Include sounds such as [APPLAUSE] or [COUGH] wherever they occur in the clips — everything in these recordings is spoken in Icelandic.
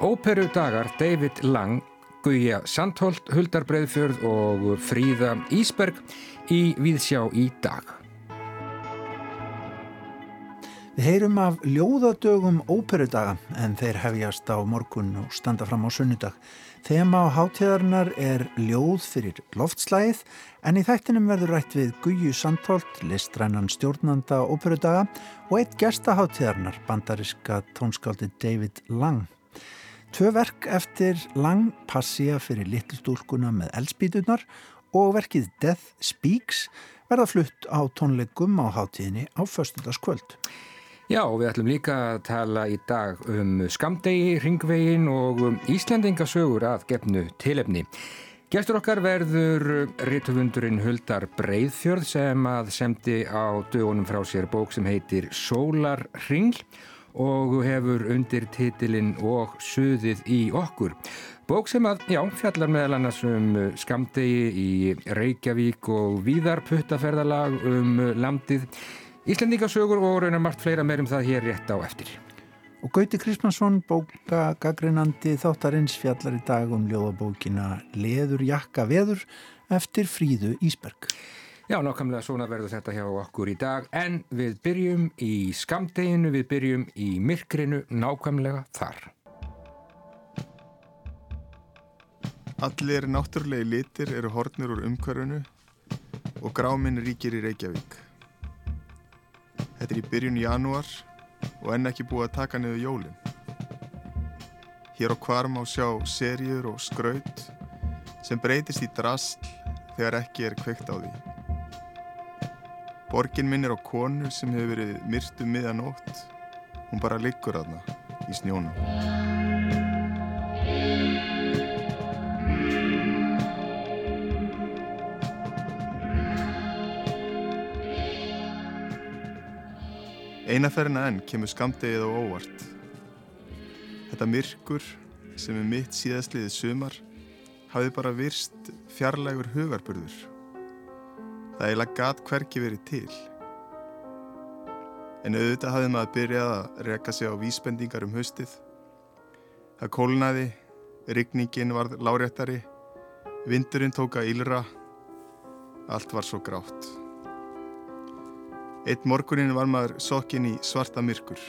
Óperu dagar David Lang, Guja Sandholt, Huldar Breiðfjörð og Fríða Ísberg í Víðsjá í dag. Við heyrum af ljóðadögum óperudaga en þeir hefjast á morgun og standa fram á sunnudag. Þema á hátíðarnar er ljóð fyrir loftslægið en í þættinum verður rætt við Guju Sandholt, listrænan stjórnanda óperudaga og eitt gesta hátíðarnar, bandariska tónskáldi David Lang. Tvö verk eftir Lang passja fyrir litlstúlkuna með eldspítunar og verkið Death Speaks verða flutt á tónleikum á hátíðinni á förstudagskvöld. Já, við ætlum líka að tala í dag um skamdegi, ringvegin og um Íslandingasögur að gefnu tilefni. Gestur okkar verður rítuðundurinn Huldar Breiðfjörð sem að semdi á dögunum frá sér bók sem heitir Sólar Ringl og hefur undir titilinn og suðið í okkur. Bók sem að, já, fjallar meðal annars um skamdegi í Reykjavík og víðar puttaferðalag um landið Íslendingasögur og raunar margt fleira meirum það hér rétt á eftir. Og Gauti Krismansson, bókagagreinandi þáttarins fjallar í dag um ljóðabókina Leður jakka veður eftir Fríðu Ísberg. Já, nákvæmlega svona verður þetta hjá okkur í dag en við byrjum í skamdeginu, við byrjum í myrkrinu nákvæmlega þar. Allir náttúrulegi litir eru hornir úr umhverfunu og gráminn ríkir í Reykjavík. Þetta er í byrjun janúar og enn ekki búið að taka niður jólinn. Hér á kvarm á sjá serjur og skraut sem breytist í drasl þegar ekki er kveikt á því. Borgin minn er á konu sem hefur verið myrtu miðanótt. Hún bara liggur aðna í snjónum. Einaferna enn kemur skamdegið á óvart. Þetta myrkur sem er mitt síðastliðið sumar hafði bara virst fjarlægur hugarburður. Það eiginlega gat hverki verið til. En auðvitað hafði maður byrjað að reka sig á vísbendingar um haustið. Það kólnaði, rigningin varð láréttari, vindurinn tóka ílra, allt var svo grátt. Eitt morgunin var maður sokkin í svarta myrkur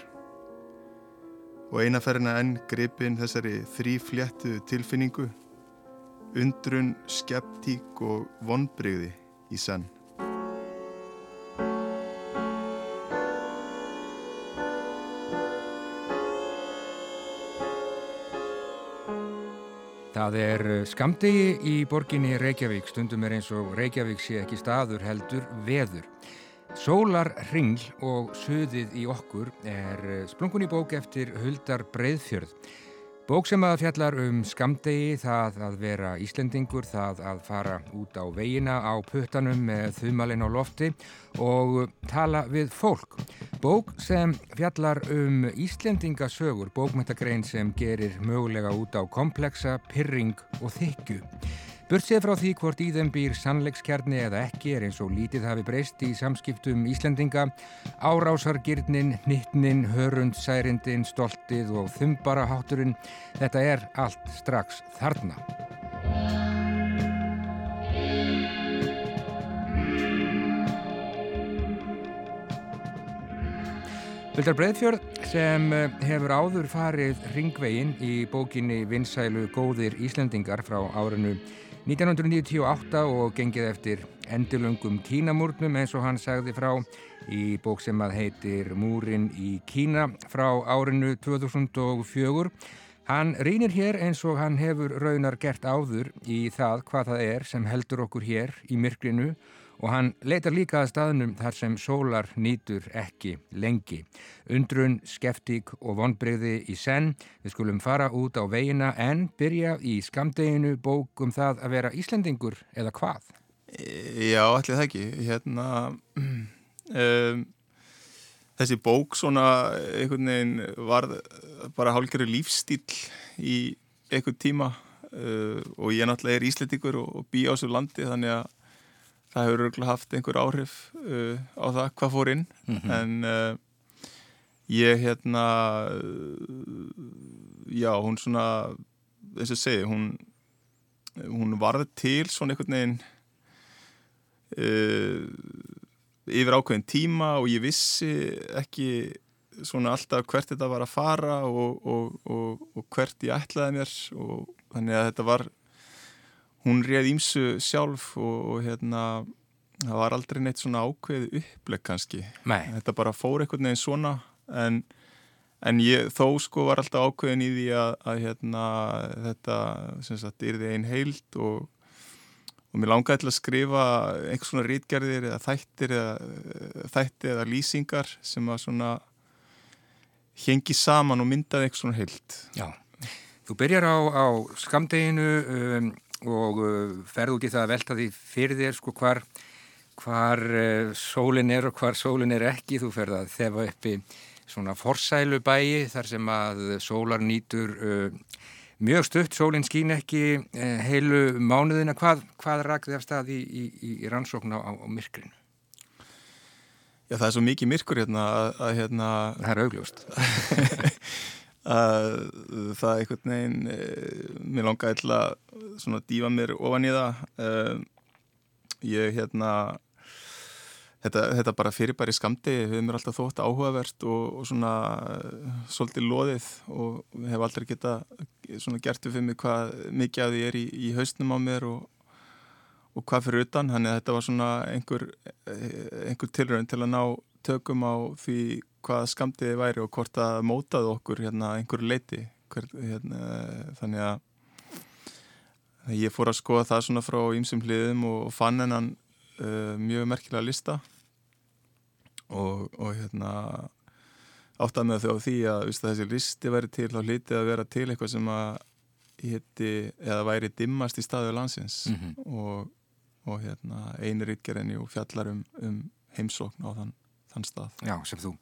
og einaferna enn gripin þessari þrýfléttu tilfinningu, undrun, skeptík og vonbreyði í senn. Það er skamdegi í borginni Reykjavík, stundum er eins og Reykjavík sé ekki staður heldur veður. Sólar Ringl og Suðið í okkur er splungun í bók eftir Huldar Breiðfjörð. Bók sem að fjallar um skamdegi, það að vera Íslendingur, það að fara út á veginna á puttanum með þumalinn á lofti og tala við fólk. Bók sem fjallar um Íslendingasögur, bókmyndagrein sem gerir mögulega út á kompleksa, pyrring og þykju. Börsið frá því hvort í þeim býr sannleikskjarni eða ekki er eins og lítið hafi breyst í samskiptum Íslendinga, árásargirnin, nittnin, hörundsærindin, stoltið og þumbarahátturinn, þetta er allt strax þarna. Vildar Breðfjörð sem eh, hefur áður farið ringvegin í bókinni Vinsælu góðir Íslendingar frá árinu 1998 og gengið eftir endilöngum Kínamúrnum eins og hann sagði frá í bók sem að heitir Múrin í Kína frá árinu 2004. Hann reynir hér eins og hann hefur raunar gert áður í það hvað það er sem heldur okkur hér í myrkrinu og hann leitar líka að staðnum þar sem sólar nýtur ekki lengi. Undrun, skeftík og vonbreyði í senn. Við skulum fara út á veginna en byrja í skamdeginu bók um það að vera Íslendingur eða hvað? Já, allir það ekki. Hérna, [CLEARS THROAT] um, þessi bók svona einhvern veginn var bara hálfgerður lífstíl í einhvern tíma uh, og ég náttúrulega er Íslendingur og, og bý á þessu landi þannig að það hefur örgulega haft einhver áhrif uh, á það hvað fór inn mm -hmm. en uh, Ég hérna, já, hún svona, þess að segja, hún, hún varði til svona einhvern veginn uh, yfir ákveðin tíma og ég vissi ekki svona alltaf hvert þetta var að fara og, og, og, og hvert ég ætlaði mér og þannig að þetta var hún réð ímsu sjálf og hérna það var aldrei neitt svona ákveð uppleg kannski Nei. þetta bara fór einhvern veginn svona en, en ég þó sko var alltaf ákveðin í því að, að hérna þetta sem sagt yrði einn heild og og mér langaði til að skrifa einhvers svona rítgerðir eða þættir eða þætti eða lýsingar sem að svona hengi saman og myndaði einhvers svona heilt. Já, þú byrjar á, á skamdeginu um, og uh, ferðu út í það að velta því fyrir þér sko hvar, hvar uh, sólin er og hvar sólin er ekki. Þú ferð að þefa uppi svona forsælu bæi þar sem að sólar nýtur uh, mjög stutt, sólinn skín ekki uh, heilu mánuðina. Hvað, hvað rakði af stað í, í, í rannsókn á, á myrkrinu? Já, það er svo mikið myrkur hérna að, að hérna... Það er augljóst. [LAUGHS] að það er einhvern veginn, e, mér langaði til að svona dífa mér ofan í það. E, ég hérna, þetta, þetta bara fyrirbæri skamdi, hefur mér alltaf þótt áhugavert og, og svona svolítið loðið og hef aldrei geta svona gert við fyrir mig hvað mikið af því er í, í hausnum á mér og og hvað fyrir utan, þannig að þetta var svona einhver, einhver tilröðin til að ná tökum á því hvað skamtiði væri og hvort að mótaði okkur hérna einhver leiti Hver, hérna, þannig að ég fór að skoða það svona frá ýmsum hliðum og fann hennan uh, mjög merkilega lista. Og, og hérna áttað með þau á því að, að þessi listi væri til þá hliti að vera til eitthvað sem að hitti eða væri dimmast í staðu landsins. Mm -hmm. og og hérna, einir ítgerðinni og fjallar um, um heimsókn á þann, þann stað. Já, sem þú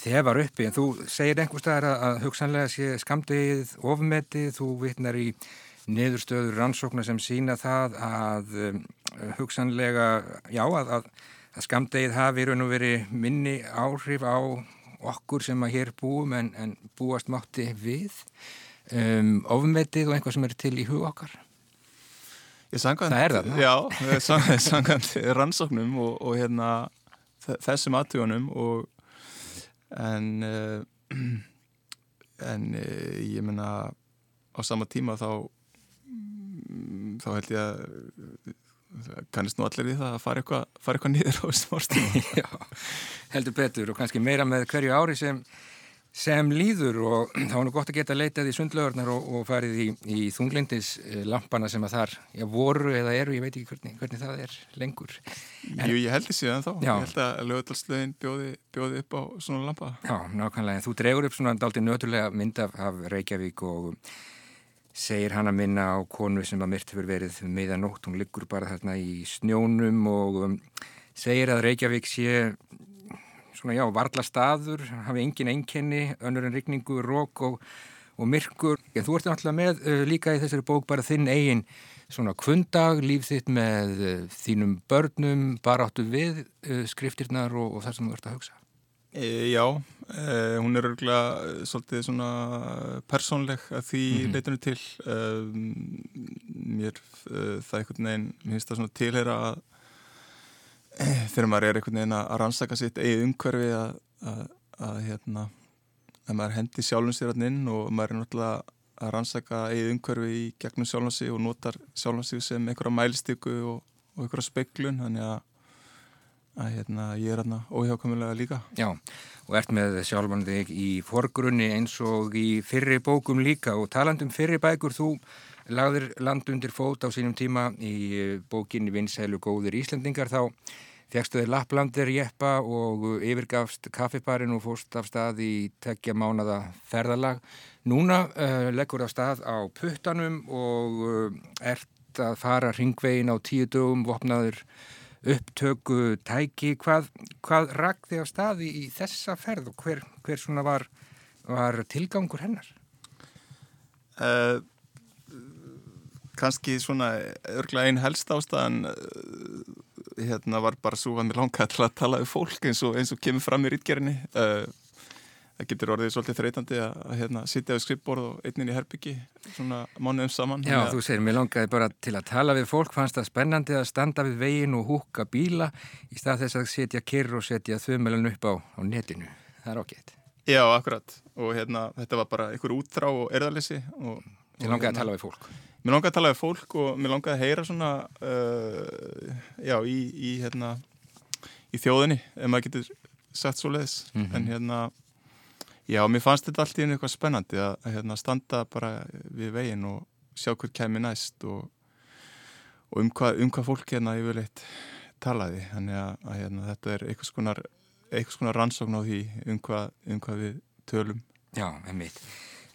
þefar uppi, en þú segir einhver staðar að, að hugsanlega sé skamdegið ofmetið, þú vitnar í niðurstöður rannsóknar sem sína það að um, hugsanlega, já, að, að, að skamdegið hafi raun og veri minni áhrif á okkur sem að hér búum en, en búast mátti við um, ofmetið og einhvað sem er til í hug okkar. Sangant, það er það. Já, sangant rannsóknum og, og hérna, þessum aðtugunum en, [CLEARS THROAT] en ég menna á sama tíma þá, þá held ég að kannist nú allir í það að fara eitthvað, fara eitthvað nýður á [LAUGHS] þessum árstíma. Já, heldur betur og kannski meira með hverju ári sem sem líður og [CLEARS THROAT] þá er nú gott að geta leitað í sundlöðurnar og, og farið í, í þunglindislampana sem að þar já, voru eða eru, ég veit ekki hvernig, hvernig það er lengur. En, Jú, ég held því síðan þá, já. ég held að lögutalslögin bjóði, bjóði upp á svona lampa. Já, nákvæmlega, en þú dregur upp svona daldi nöturlega mynd af, af Reykjavík og segir hann að minna á konu sem að myrti fyrir verið meðanótt, hún liggur bara þarna í snjónum og um, segir að Reykjavík sé svona já, varla staður, hafi engin einkenni, önnur en rigningu, rók og, og myrkur. En þú ert náttúrulega með uh, líka í þessari bók bara þinn eigin svona kvöndag, líf þitt með uh, þínum börnum, bara áttu við uh, skriftirnar og, og það sem þú ert að hugsa. E, já, e, hún er örgulega svolítið svona persónleg að því mm -hmm. leitinu til. Um, mér það einhvern veginn, mér finnst það svona tilhera að [CLEARS THROAT] þegar maður er einhvern veginn að rannsaka sitt eigið umhverfi að, að, að hérna að maður hendi sjálfum sér allin inn og maður er náttúrulega að rannsaka eigið umhverfi í gegnum sjálfum sig og notar sjálfum sig sem einhverja mælstíku og, og einhverja speiklun þannig að, að hérna, ég er hérna óhjákvæmulega líka. Já, og ert með sjálfan þig í forgrunni eins og í fyrri bókum líka. Og talandum fyrri bækur þú lagðir land undir fót á sínum tíma í bókinni Vinsælu góðir Íslandingar þá Fegstu þér Lapplandir jeppa og yfirgafst kaffibarinn og fórst af stað í tekja mánada ferðalag. Núna uh, leggur það stað á puttanum og uh, ert að fara ringvegin á tíu dögum, vopnaður upptöku tæki. Hvað, hvað ragð þig af staði í þessa ferð og hver, hver svona var, var tilgangur hennar? Uh, Kanski svona örglega einn helst ástæðan hérna var bara svo að mér langaði til að tala um fólk eins og, eins og kemur fram í rítgerinni uh, það getur orðið svolítið þreytandi að, að hérna, sitja við skrippborð og einnin í herbyggi svona mánuðum saman. Já, þú segir, mér langaði bara til að tala við fólk fannst það spennandi að standa við vegin og húka bíla í stað þess að setja kyrr og setja þumelan upp á, á netinu. Það er ágætt. Já, akkurat. Og hérna, þetta var bara einhver útþrá og erðalessi Mér langaði að hérna, tala við fólk Mér langaði að tala við fólk og mér langaði að heyra svona uh, já, í, í hérna í þjóðinni, ef maður getur sagt svo leiðis, mm -hmm. en hérna Já, mér fannst þetta alltaf einu eitthvað spennandi að, hérna, standa bara við veginn og sjá hver kemi næst og, og um hvað um hva fólk hérna yfirleitt talaði. Þannig að, að hérna, þetta er eitthvað skonar, skonar rannsókn á því um hvað, um hvað við tölum. Já, einmitt.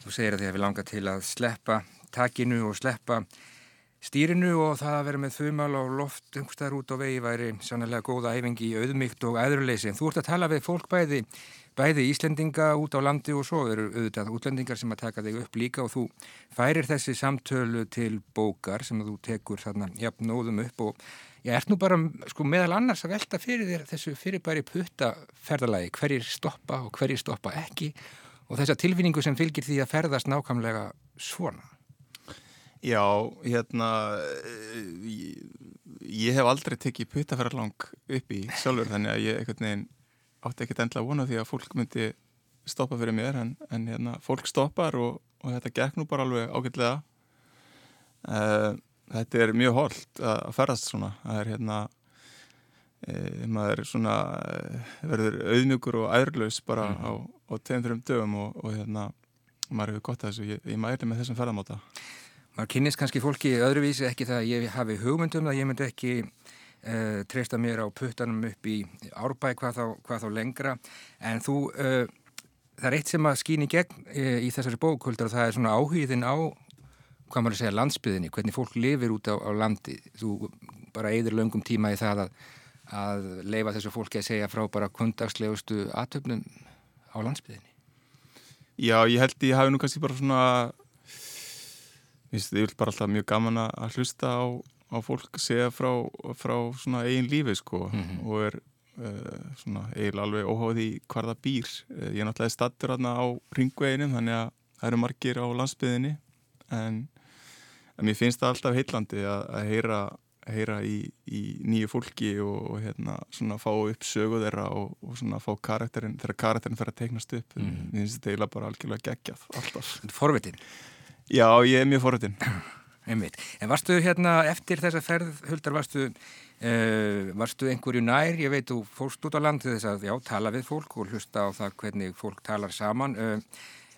Þú segir að því að við langar til að sleppa takinu og sleppa stýrinu og það að vera með þumal og loft umhverstaðar út á vegi væri sannlega góða æfingi í auðmygt og æðruleysi. En þú ert að tala við fólk bæði bæði Íslendinga út á landi og svo eru auðvitað útlendingar sem að taka þig upp líka og þú færir þessi samtölu til bókar sem þú tekur þarna jafnóðum upp og ég ert nú bara sko meðal annars að velta fyrir þér þessu fyrirbæri putta ferðalagi, hverjir stoppa og hverjir stoppa ekki og þessa tilfinningu sem fylgir því að ferðast nákvæmlega svona. Já, hérna ég, ég hef aldrei tekið puttaferðalang upp í sjálfur þannig að ég ekkert neginn átti ekkert endla vona því að fólk myndi stoppa fyrir mér en, en hérna, fólk stoppar og, og þetta gekk nú bara alveg ágætlega uh, þetta er mjög holdt að, að ferðast svona það er hérna uh, maður svona verður auðmjögur og æðurlaus bara mm. á, á tegum um dögum og, og hérna maður hefur gott að þessu, ég, ég mæli með þessum ferðamáta. Maður kynist kannski fólki öðruvísi ekki það að ég hafi hugmyndum það ég myndi ekki uh, treysta mér á puttanum upp í árbæ hvað hvað þá lengra. En þú, uh, það er eitt sem að skýni gegn uh, í þessari bókuldar og það er svona áhugðin á hvað maður að segja landsbyðinni, hvernig fólk lifir út á, á landi, þú bara eigður löngum tíma í það að, að leifa þessu fólki að segja frá bara kundagslegustu aðtöfnum á landsbyðinni Já, ég held ég hafi nú kannski bara svona ég vil bara alltaf mjög gaman að hlusta á á fólk segja frá, frá svona eigin lífi sko mm -hmm. og er uh, svona eiginlega alveg óháð í hvar það býr. Uh, ég er náttúrulega stattur hérna á ringveginum þannig að það eru margir á landsbyðinni en, en mér finnst það alltaf heillandi að, að heyra, heyra í, í nýju fólki og, og hérna svona fá upp sögu þeirra og, og svona fá karakterin þegar karakterin fer að teiknast upp. Mm -hmm. Mér finnst þetta eiginlega bara algjörlega geggjað alltaf. Forvitin? Já, ég er mjög forvitin. [CLEARS THROAT] Einmitt. En varstu hérna eftir þessa ferð, Huldar, varstu, uh, varstu einhverju nær, ég veit, þú fórst út á land þess að, já, tala við fólk og hlusta á það hvernig fólk talar saman. Uh,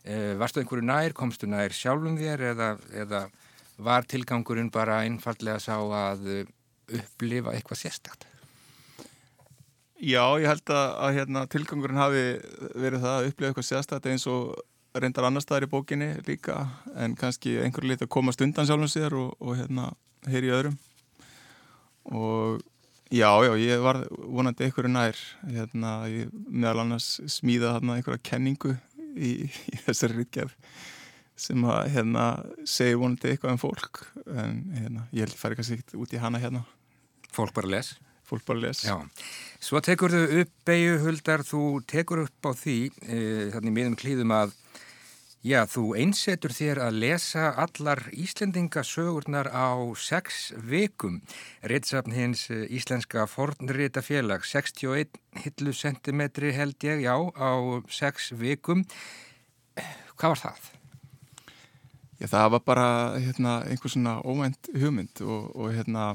uh, varstu einhverju nær, komstu nær sjálfum þér eða, eða var tilgangurinn bara einfallega sá að upplifa eitthvað sérstakt? Já, ég held að, að hérna, tilgangurinn hafi verið það að upplifa eitthvað sérstakt eins og reyndar annar staðar í bókinni líka en kannski einhverju lit að komast undan sjálfum sér og, og hérna heyri öðrum og já, já, ég var vonandi einhverju nær hérna, ég meðal annars smíða hérna einhverja kenningu í, í þessari rítkjaf sem að hérna segi vonandi eitthvað um fólk en hérna, ég held að færi kannski ekkert út í hana hérna Fólk bara les? Fólk bara les Já, svo tekur þau upp beigju huldar, þú tekur upp á því e, þannig miðum klíðum að Já, þú einsetur þér að lesa allar Íslendingasögurnar á sex vikum. Rittsafn hins eh, Íslenska fornrita félag, 61 hillu centimetri held ég, já, á sex vikum. Hvað var það? Já, það var bara hérna, einhvers svona óvænt hugmynd og, og hérna,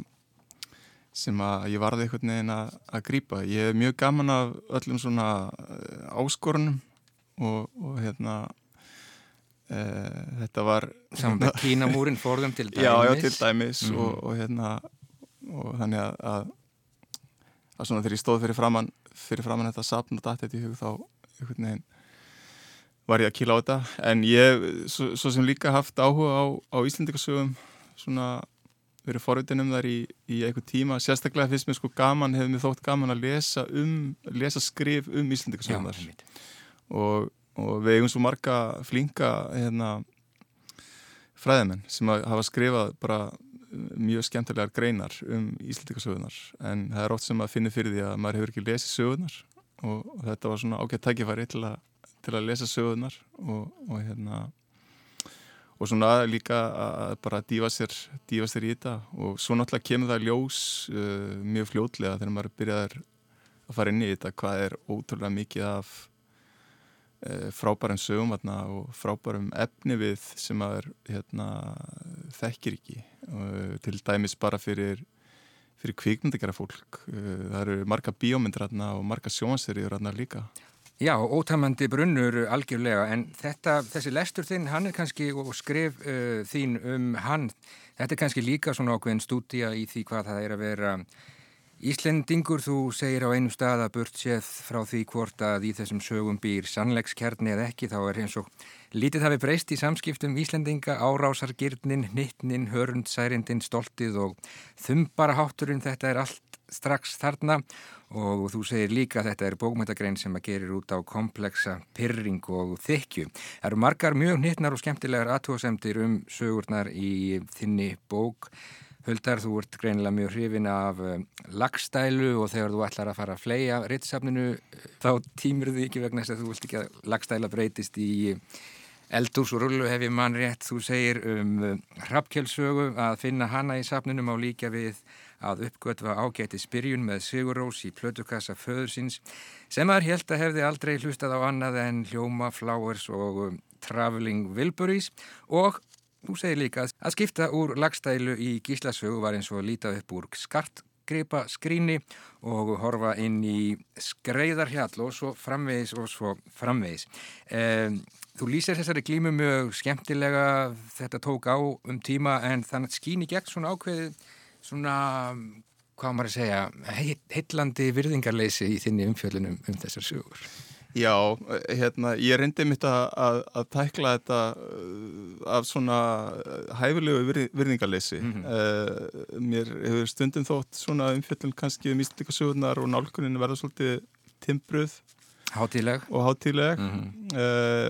sem að ég varði einhvern veginn að, að grýpa. Ég er mjög gaman af öllum svona eh, áskorunum og, og hérna Uh, þetta var saman með Kínamúrin fórðum til dæmis [LAUGHS] já, já, til dæmis mm. og, og hérna og þannig að, að að svona þegar ég stóð fyrir framann fyrir framann þetta sapn og dætt þetta í hug þá einhvern veginn var ég að kýla á þetta. En ég, svo, svo sem líka haft áhuga á, á Íslandikasögum svona verið forvitin um þar í, í eitthvað tíma, sérstaklega finnst mér sko gaman hefur mér þótt gaman að lesa um lesa skrif um Íslandikasögum þar og og við eigum svo marga flinka hérna, fræðimenn sem hafa skrifað bara mjög skemmtilegar greinar um Íslandikasögunar en það er oft sem að finna fyrir því að maður hefur ekki lesið sögunar og, þetta var svona ágætt tækifæri til, a, til að lesa sögunar og, og hérna og svona líka að bara dífa sér, dífa sér í þetta. Og svo náttúrulega kemur það ljós uh, mjög fljótlega þegar maður byrjaðar að fara inn í þetta hvað er ótrúlega mikið af uh, frábærum sögum atna, og frábærum efni við sem maður hérna, þekkir ekki. Uh, til dæmis bara fyrir fyrir kvikmyndegara fólk uh, það eru marga bíómyndir og marga sjónserjur líka Já, ótamandi brunnur algjörlega en þetta, þessi lestur þinn, hann er kannski og skrif uh, þín um hann, þetta er kannski líka svona ákveðin stúdía í því hvað það er að vera Íslendingur, þú segir á einum stað að burt séð frá því hvort að í þessum sögum býr sannleikskjarni eða ekki, þá er eins og lítið hafi breyst í samskiptum Íslendinga, árásargirnin, nittnin, hörundsærindin, stoltið og þumbarahátturinn, þetta er allt strax þarna og þú segir líka að þetta er bókmyndagrein sem að gerir út á kompleksa pyrring og þykju. Það eru margar mjög nýttnar og skemmtilegar aðtóðsemdir um sögurnar í þinni bók. Huldar, þú ert greinilega mjög hrifin af uh, lagstælu og þegar þú ætlar að fara að fleia ritsafninu þá tímur þið ekki vegna þess að þú vilt ekki að lagstæla breytist í eldús og rullu hef ég mann rétt. Þú segir um hrappkjölsögu að finna hana í safninum á líka við að uppgötva ágæti spyrjun með Sigurós í plötukassa föðursins sem að held að hefði aldrei hlustað á annað en Hljóma, Flowers og um, Traveling Wilburys og þú segir líka að skipta úr lagstælu í gíslasögu var eins og lítið upp úr skartgripa skríni og horfa inn í skreiðarhjall og svo framvegis og svo framvegis. Um, Þú lýsir þessari glímu mjög skemmtilega, þetta tók á um tíma en þannig skýn í gegn svona ákveðið svona, hvað maður að segja, heitlandi virðingarleysi í þinni umfjöldunum um þessar sögur. Já, hérna, ég reyndi mitt að, að, að tækla þetta uh, af svona hæfilegu virð, virðingarleysi. Mm -hmm. uh, mér hefur stundum þótt svona umfjöldun kannski um íslíkasögurnar og nálkuninu verða svolítið timbruð. Hátíleg. Og hátíleg. Mm -hmm. uh,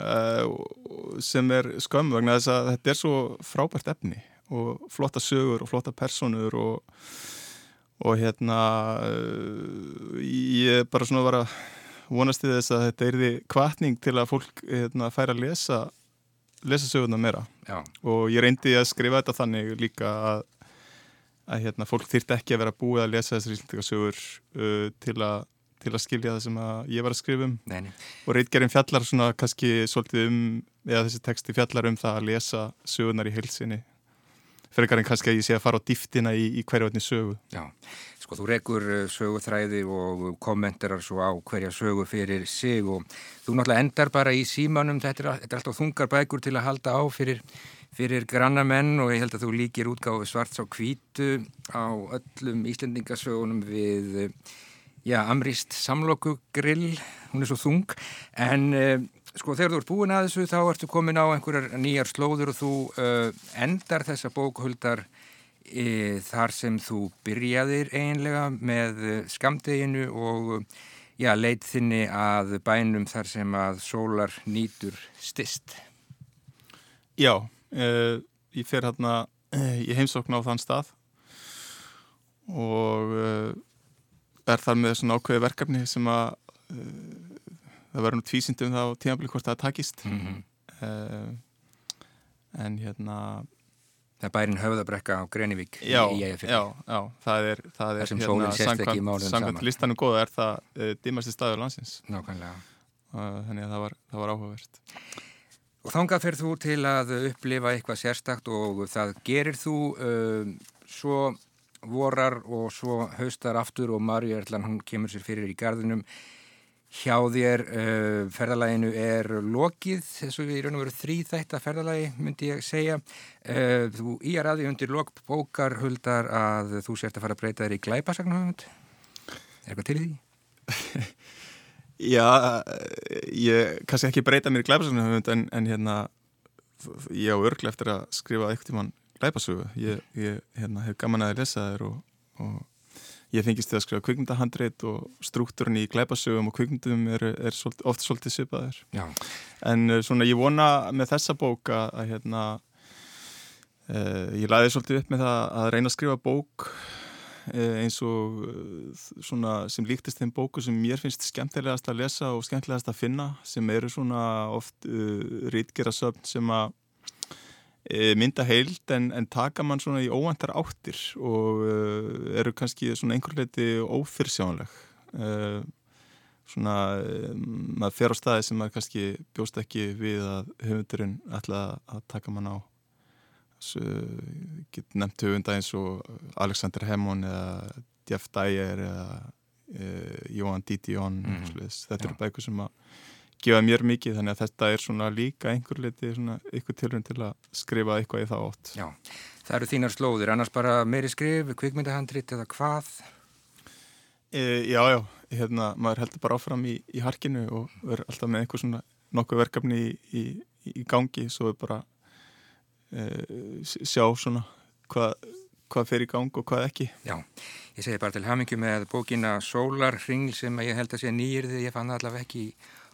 uh, sem er skömm vegna þess að þetta er svo frábært efni og flotta sögur og flotta personur og, og hérna uh, ég bara svona var að vonast í þess að þetta er því kvartning til að fólk hérna, færa að lesa lesa sögurna meira Já. og ég reyndi að skrifa þetta þannig líka að, að hérna, fólk þýrt ekki að vera búið að lesa þessar íslendika sögur uh, til, a, til að skilja það sem að ég var að skrifa um nei, nei. og reitgerinn fjallar svona kannski svolítið um eða þessi texti fjallar um það að lesa sögurnar í heilsinni frekar en kannski að ég sé að fara á dýftina í, í hverja vatni sögu. Já, sko þú rekur eh, söguþræði og kommenterar svo á hverja sögu fyrir sig og þú náttúrulega endar bara í símanum, þetta er, þetta er alltaf þungar bækur til að halda á fyrir, fyrir grannamenn og ég held að þú líkir útgáfi svarts á kvítu á öllum Íslendingasögunum við já, amrist samlokugrill, hún er svo þung en eh, sko þegar þú ert búin að þessu þá ertu komin á einhverjar nýjar slóður og þú uh, endar þessa bókhuldar e, þar sem þú byrjaðir eiginlega með skamdeginu og já, leit þinni að bænum þar sem að sólar nýtur stist. Já, uh, ég fer hérna í heimsókn á þann stað og uh, er þar með svona ákveði verkefni sem að það verður nú tvísindum þá tímafélag hvort það takist mm -hmm. uh, en hérna Það er bærin höfðabrekka á Grenivík já, í Ægafjörði. Já, já, það er, það er hérna, samkvæmt listanum góða er það uh, dimmasti staður landsins. Nákvæmlega. Uh, þannig að það var, það var áhugavert. Og þangað fyrir þú til að upplifa eitthvað sérstakt og það gerir þú uh, svo vorar og svo haustar aftur og Marja Erlan, hún kemur sér fyrir í gardinum hjá þér uh, ferðalæginu er lokið þessu við og veru þrý þætta ferðalægi myndi ég segja. Uh, þú í að ræði undir lokbókar huldar að þú sért að fara að breyta þér í glæpasagnahöfund er eitthvað til því? [LAUGHS] Já ég kannski ekki breyta mér í glæpasagnahöfund en, en hérna ég á örglega eftir að skrifa eitthvað tíman glæpasögu. Ég, ég hérna, hef gaman að lesa þér og, og ég fengist til að skrifa kvikmyndahandreit og struktúrin í glæpasögum og kvikmyndum er, er svolítið, oft svolítið svipaður. En eh, svona ég vona með þessa bók að, að hérna uh, ég læði svolítið upp með það að reyna að skrifa bók eh, eins og svona sem líktist þeim bóku sem mér finnst skemmtilegast að lesa og skemmtilegast að finna sem eru svona oft uh, rítgerasöfn sem að mynda heild en, en taka mann svona í óvantar áttir og uh, eru kannski svona einhver leiti ófyrsjánleg svona maður fer á staði sem maður kannski bjóst ekki við að höfundurinn ætla að taka mann á. Get nefnt höfunda eins og Alexander Hemmon eða Jeff Dyer eða e, Johan Didion mm -hmm. þetta eru bækur sem að gefa mér mikið þannig að þetta er svona líka einhver liti svona ykkur tilrönd til að skrifa eitthvað í það átt Já, það eru þínar slóðir, annars bara meiri skrif kvikmyndahandrit eða hvað? E, já, já, hérna maður heldur bara áfram í, í harkinu og verður alltaf með einhver svona nokkuð verkefni í, í, í gangi svo er bara uh, sjá svona hvað hvað fer í gang og hvað ekki. Já, ég segi bara til hamingu með bókina Sólarringl sem ég held að sé nýjirði, ég fann allavega ekki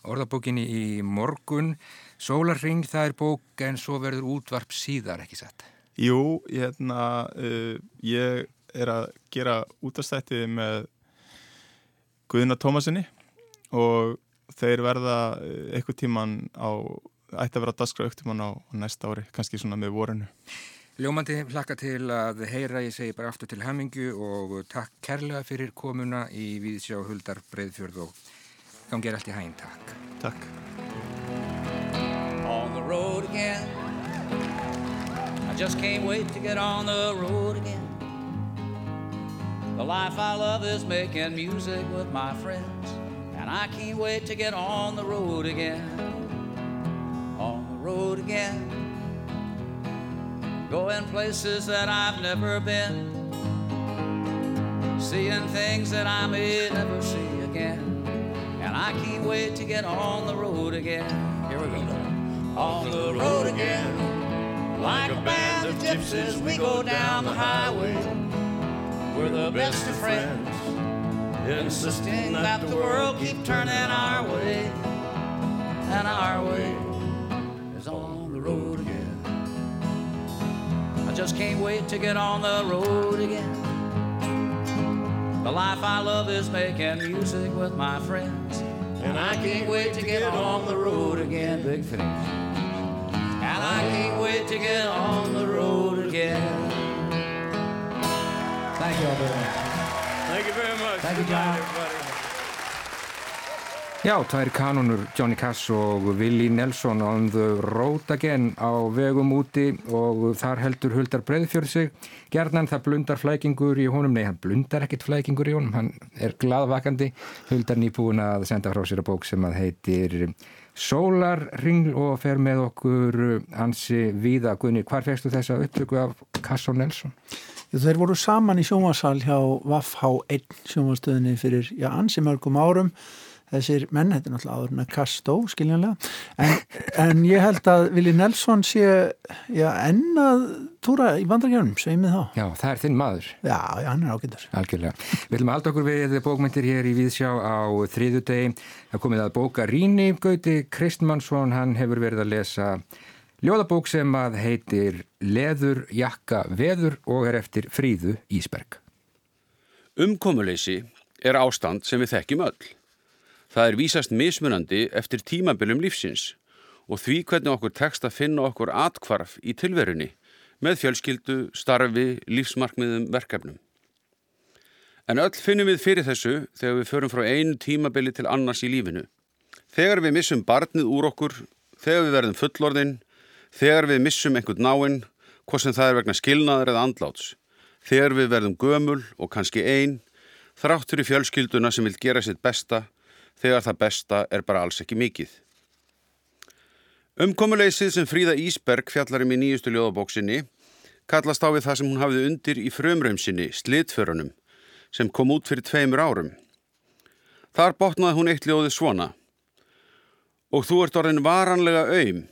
orðabókinni í morgun. Sólarringl það er bók en svo verður útvarp síðar, ekki satt? Jú, hérna, uh, ég er að gera útastættið með Guðina Tómasinni og þeir verða uh, eitthvað tíman á ætti að vera daskra auktumann á næsta ári, kannski svona með vorinu. Ljómandi hlakka til að heyra, ég segi bara aftur til hamingu og takk kærlega fyrir komuna í Víðsjá Huldar Breiðfjörð og gangið allt í hæginn, takk. Takk. On the road again I just can't wait to get on the road again The life I love is making music with my friends And I can't wait to get on the road again road again, going places that I've never been, seeing things that I may never see again. And I can't wait to get on the road again. Here we go. On the road again, like a band of gypsies, we go down the highway. We're the best of friends, insisting that the world keep turning our way and our way. Is on the road again. I just can't wait to get on the road again. The life I love is making music with my friends. And I can't wait to get on the road again. Big finish. And I can't wait to get on the road again. Thank you all very much. Thank you very much. Thank you, John. Já, tvær kanonur Johnny Cass og Willie Nelson on the road again á vegum úti og þar heldur Huldar Breiðfjörð sig. Gerðan það blundar flækingur í honum, nei hann blundar ekkit flækingur í honum, hann er gladvakandi. Huldar nýbúin að senda frá sér að bók sem að heitir Sólarringl og fer með okkur hansi Víða Gunni. Hvar fegstu þessa upptöku af Cass og Nelson? Þeir voru saman í sjónvarsal hjá Vafhá 1 sjónvarstöðinni fyrir ansi mörgum árum þessir menn, þetta er náttúrulega áður en að Kastó skiljanlega, en, en ég held að Vili Nelson sé já, ennað túra í vandrarkjörnum sveimið þá. Já, það er þinn maður Já, já, hann er ágættur. Algjörlega. Við viljum halda okkur við bókmyndir hér í Víðsjá á þriðu degi. Það komið að bóka Ríni Gauti Kristmannsson, hann hefur verið að lesa ljóðabók sem að heitir Leður, jakka, veður og er eftir Fríðu Ísberg. Umkomuleysi er ástand sem við þekkjum öll. Það er vísast mismunandi eftir tímabilum lífsins og því hvernig okkur tekst að finna okkur atkvarf í tilverunni með fjölskyldu, starfi, lífsmarkmiðum, verkefnum. En öll finnum við fyrir þessu þegar við förum frá einu tímabili til annars í lífinu. Þegar við missum barnið úr okkur, þegar við verðum fullorðinn, þegar við missum einhvern náinn, hvort sem það er vegna skilnaður eða andláts, þegar við verðum gömul og kannski einn, þráttur í fjölskylduna sem vil gera sitt besta þegar það besta er bara alls ekki mikið. Umkomuleysið sem Fríða Ísberg fjallarum í nýjustu ljóðabóksinni kallast á við það sem hún hafði undir í frömrömsinni, Slitförunum, sem kom út fyrir tveimur árum. Þar botnaði hún eitt ljóði svona og þú ert orðin varanlega auðm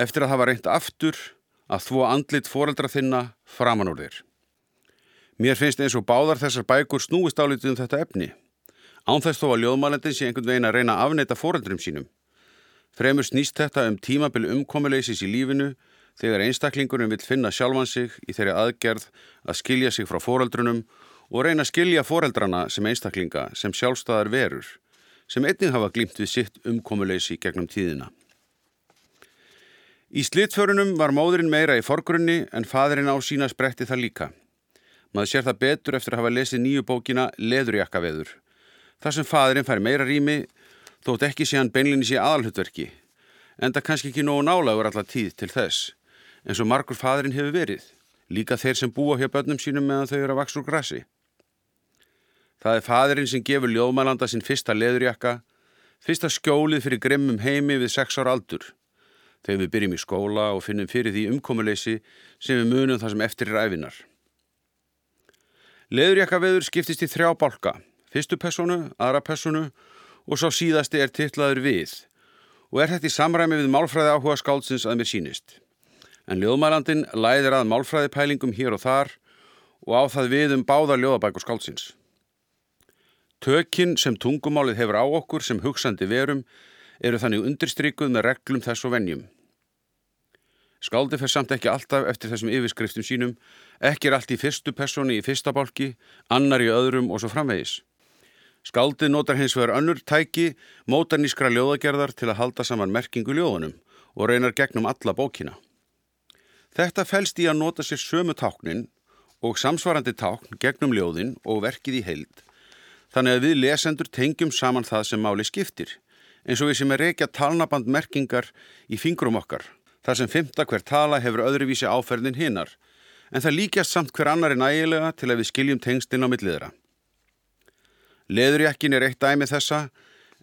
eftir að hafa reynt aftur að þvó andlit foreldra þinna framan úr þér. Mér finnst eins og báðar þessar bækur snúist álítið um þetta efni. Ánþess þó að ljóðmælendin sé einhvern veginn að reyna að afneita foreldrum sínum. Fremur snýst þetta um tímabil umkomuleysis í lífinu þegar einstaklingurum vil finna sjálfan sig í þeirri aðgerð að skilja sig frá foreldrunum og reyna að skilja foreldrana sem einstaklinga sem sjálfstæðar verur sem einnig hafa glýmt við sitt umkomuleysi gegnum tíðina. Í slitförunum var móðurinn meira í forgrunni en fadurinn á sína spretti það líka. Maður sér það betur eftir að hafa lesið nýju bókina Leðurjakkaveður. Það sem fadurinn fær meira rými þótt ekki sé hann beinlinni sé aðalhutverki en það kannski ekki nógu nálagur allar tíð til þess eins og margur fadurinn hefur verið, líka þeir sem búa hjá börnum sínum meðan þau eru að vaks úr grassi. Það er fadurinn sem gefur ljóðmælanda sinn fyrsta leðurjakka, fyrsta skjólið fyrir grimmum heimi við sex ára aldur. Þegar við byrjum í skóla og finnum fyrir því umkomuleysi sem við munum það sem eftir er æfinar. Leðurjakka veður skiptist í þrjá bálka, fyrstu personu, aðra personu og svo síðasti er tillaður við og er þetta í samræmi við málfræði áhuga skáldsins að mér sínist. En ljóðmælandin læðir að málfræði pælingum hér og þar og á það við um báðar ljóðabækur skáldsins. Tökinn sem tungumálið hefur á okkur sem hugsandi verum eru þannig undirstrykkuð með reglum þess og vennjum. Skáldi fer samt ekki alltaf eftir þessum yfirskriftum sínum, ekki er allt í fyrstu personi í fyrsta bálki, annar í öðrum og svo framvegis. Skáldi notar hins vegar önnur tæki mótarnískra ljóðagerðar til að halda saman merkingu ljóðunum og reynar gegnum alla bókina. Þetta fælst í að nota sér sömu táknin og samsvarandi tákn gegnum ljóðin og verkið í heild Þannig að við lesendur tengjum saman það sem máli skiptir, eins og við sem er reykja talnaband merkingar í fingrum okkar, þar sem fymta hver tala hefur öðruvísi áferðin hinnar, en það líkjast samt hver annar er nægilega til að við skiljum tengstinn á milliðra. Leðurjakkin er eitt dæmi þessa,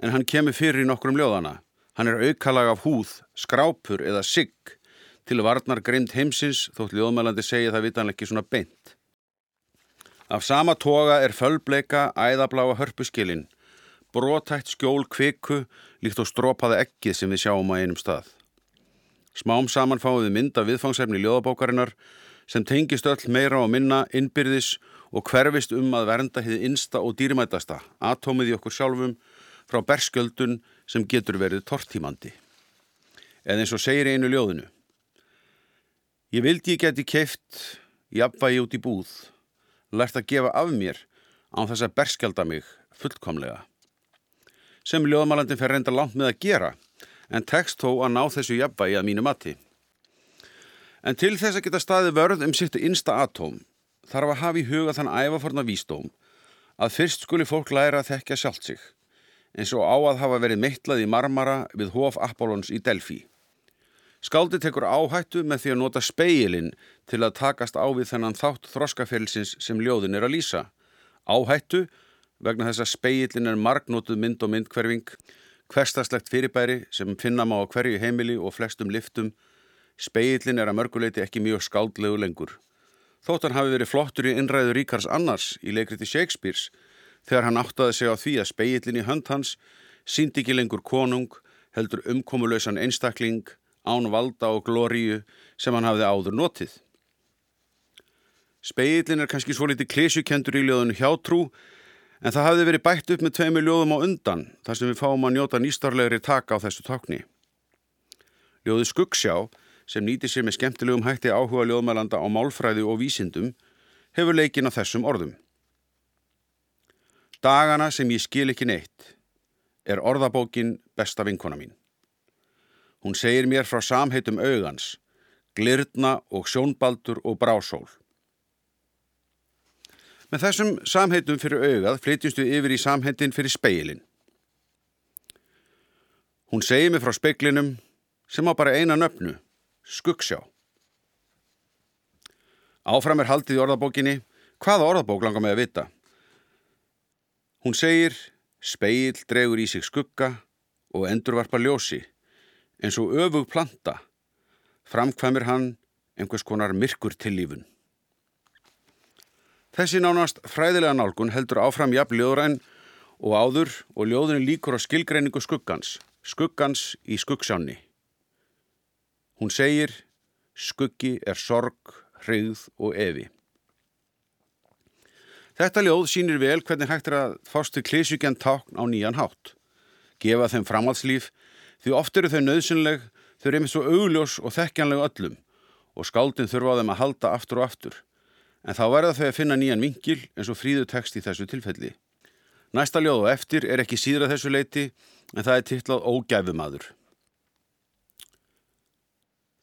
en hann kemur fyrir í nokkrum ljóðana. Hann er aukalag af húð, skrápur eða sigg til varnar greimt heimsins, þótt ljóðmælandi segja það vitanlega ekki svona beint. Af sama toga er fölbleika æðabláa hörpuskilin, brotætt skjól kviku líkt og strópaða ekkið sem við sjáum á einum stað. Smám saman fáum við mynda viðfangsefni ljóðabókarinnar sem tengist öll meira og minna innbyrðis og hverfist um að vernda hið insta og dýrimætasta, atómið í okkur sjálfum, frá berskjöldun sem getur verið tortímandi. Eða eins og segir einu ljóðinu. Ég vildi ég geti keift jafnvægi út í búð lært að gefa af mér án þess að berskjálda mig fullkomlega. Sem ljóðmálandin fer reynda langt með að gera, en tekst þó að ná þessu jafnvægi að mínu mati. En til þess að geta staði vörð um sittu innsta atóm, þarf að hafa í huga þann ævaforna vísdóm að fyrst skuli fólk læra að þekkja sjálft sig, eins og á að hafa verið mittlað í marmara við hof Apollons í Delfi. Skáldi tekur áhættu með því að nota speilin til að takast á við þennan þátt þroskafélsins sem ljóðin er að lýsa. Áhættu vegna þess að speilin er margnótuð mynd og myndkverfing, hverstaslegt fyrirbæri sem finna má á hverju heimili og flestum liftum. Speilin er að mörguleiti ekki mjög skáldlegu lengur. Þóttan hafi verið flottur í innræðu Ríkars Annars í leikriti Shakespeares þegar hann áttaði sig á því að speilin í hönd hans síndi ekki lengur konung, heldur umkomulösan einstakling, án valda og glóriu sem hann hafði áður notið. Speillin er kannski svo litið klísjukendur í ljóðinu hjátrú en það hafði verið bætt upp með tveimu ljóðum á undan þar sem við fáum að njóta nýstarlegri taka á þessu takni. Ljóði Skuggsjá sem nýti sér með skemmtilegum hætti áhuga ljóðmælanda á málfræði og vísindum hefur leikin á þessum orðum. Dagana sem ég skil ekki neitt er orðabókin besta vinkona mín. Hún segir mér frá samheitum augans, glirna og sjónbaldur og brásól. Með þessum samheitum fyrir augað flytjumst við yfir í samheitin fyrir speilin. Hún segir mér frá speiklinum sem á bara eina nöfnu, skuggsjá. Áfram er haldið í orðabókinni, hvaða orðabók langar mig að vita? Hún segir, speil dregur í sig skugga og endurvarpa ljósi eins og öfug planta framkvæmir hann einhvers konar myrkur til lífun. Þessi nánast fræðilega nálgun heldur áfram jafn ljóðræn og áður og ljóðinu líkur á skilgreiningu skuggans, skuggans í skuggsjáni. Hún segir, skuggi er sorg, hrigð og evi. Þetta ljóð sínir vel hvernig hægt er að fástu klísugjan tákn á nýjan hátt, gefa þeim framhaldslíf því oft eru þau nöðsynleg, þau eru einmitt svo augljós og þekkjanleg öllum og skáldin þurfa á þeim að halda aftur og aftur. En þá verða þau að finna nýjan vingil eins og fríðu text í þessu tilfelli. Næsta ljóð og eftir er ekki síðra þessu leiti en það er titlað Ógæfumadur.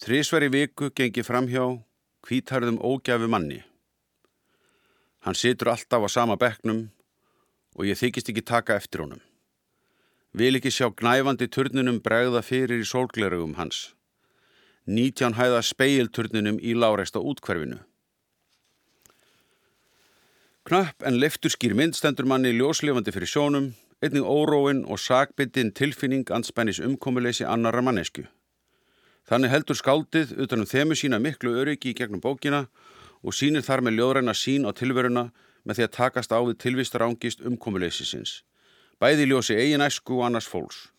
Trísveri viku gengi framhjá kvítarðum ógæfu manni. Hann situr alltaf á sama bekknum og ég þykist ekki taka eftir honum. Vil ekki sjá gnæfandi turnunum bregða fyrir í sólglerugum hans. Nítján hæða speilturnunum í láreista útkverfinu. Knapp en leftur skýr myndstendur manni ljóslefandi fyrir sjónum, einnig óróin og sakbyttin tilfinning anspennis umkomuleysi annara mannesku. Þannig heldur skáldið utanum þemu sína miklu öryggi í gegnum bókina og sínir þar með ljóðræna sín á tilveruna með því að takast á við tilvistar ángist umkomuleysisins. Bæði ljósi eigin æsku og annars fólks.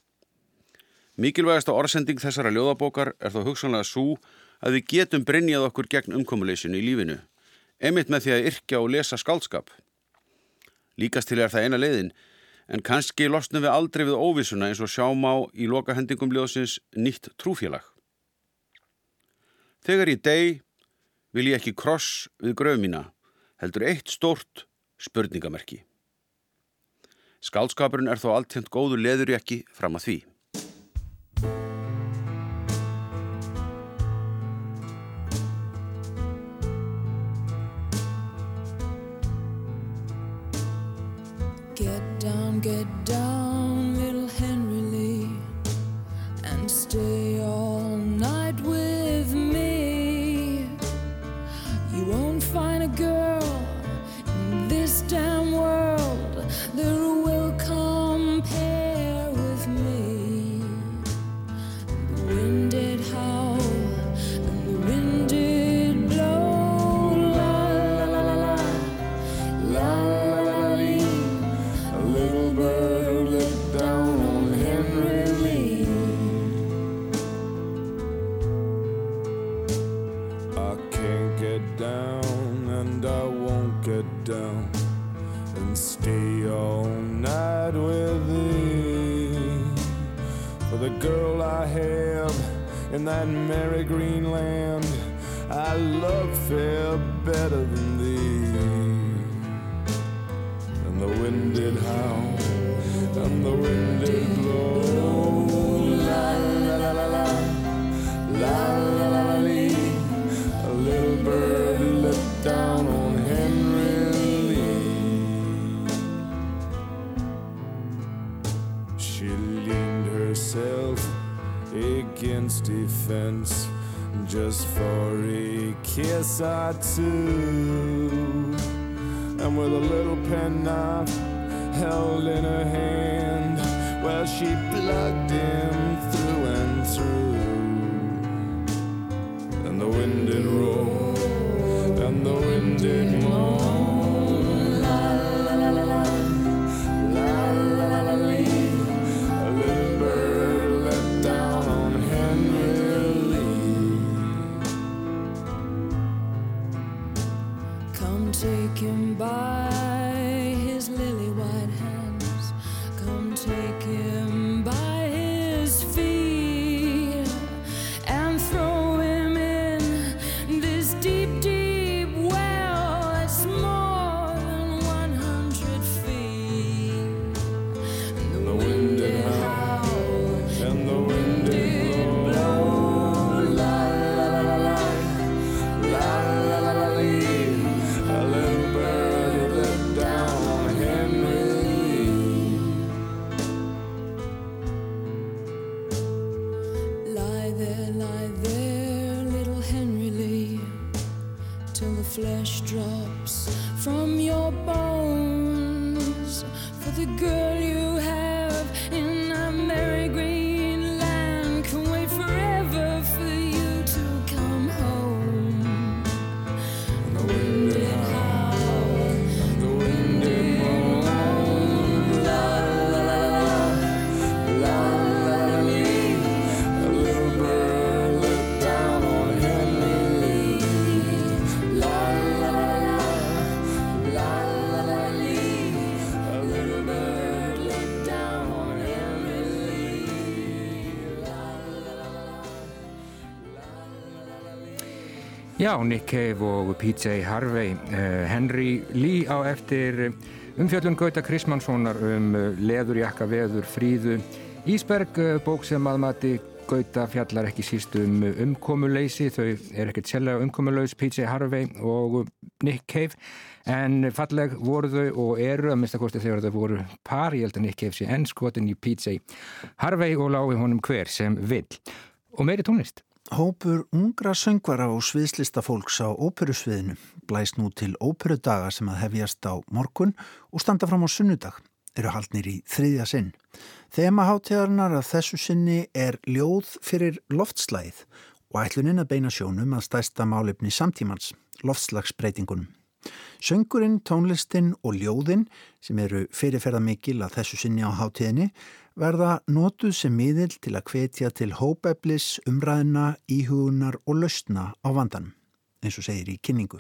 Mikilvægasta orðsending þessara ljóðabókar er þó hugsanlega svo að við getum brinjað okkur gegn umkomuleysinu í lífinu emitt með því að yrkja og lesa skálskap. Líkast til er það eina leiðin, en kannski losnum við aldrei við óvissuna eins og sjáum á í lokahendingum ljóðsins nýtt trúfélag. Þegar ég deg vil ég ekki kross við gröfmína, heldur eitt stórt spurningamerki. Skálskapurinn er þó alltjönd góðu leðurjækki fram að því. Get down, get down, little Henry Lee and stay that merry green land I love fair better than fence just for a kiss or two. And with a little penknife held in her hand, well, she plugged him Já, Nick Cave og PJ Harvey. Uh, Henry Lee á eftir umfjöllun Gauta Krismanssonar um uh, leðurjakka veður fríðu. Ísberg, uh, bók sem aðmati Gauta fjallar ekki síst um umkomuleysi. Þau er ekkert sérlega umkomulaus, PJ Harvey og Nick Cave. En falleg voru þau og eru að mista kosti þegar þau voru par. Ég held að Nick Cave sé ennskotin í PJ Harvey og lái honum hver sem vill. Og meiri tónlist. Hópur ungra söngvara og sviðslista fólks á óperusviðinu blæst nú til óperudaga sem að hefjast á morgun og standa fram á sunnudag, eru haldnir í þriðja sinn. Þema háttegarnar að þessu sinni er ljóð fyrir loftslæð og ætlunin að beina sjónum að stæsta málefni samtímans, loftslagsbreytingunum. Söngurinn, tónlistin og ljóðin sem eru fyrirferða mikil að þessu sinni á hátteginni verða notuð sem miðil til að hvetja til hópeflis, umræðina, íhugunar og lausna á vandanum, eins og segir í kynningu.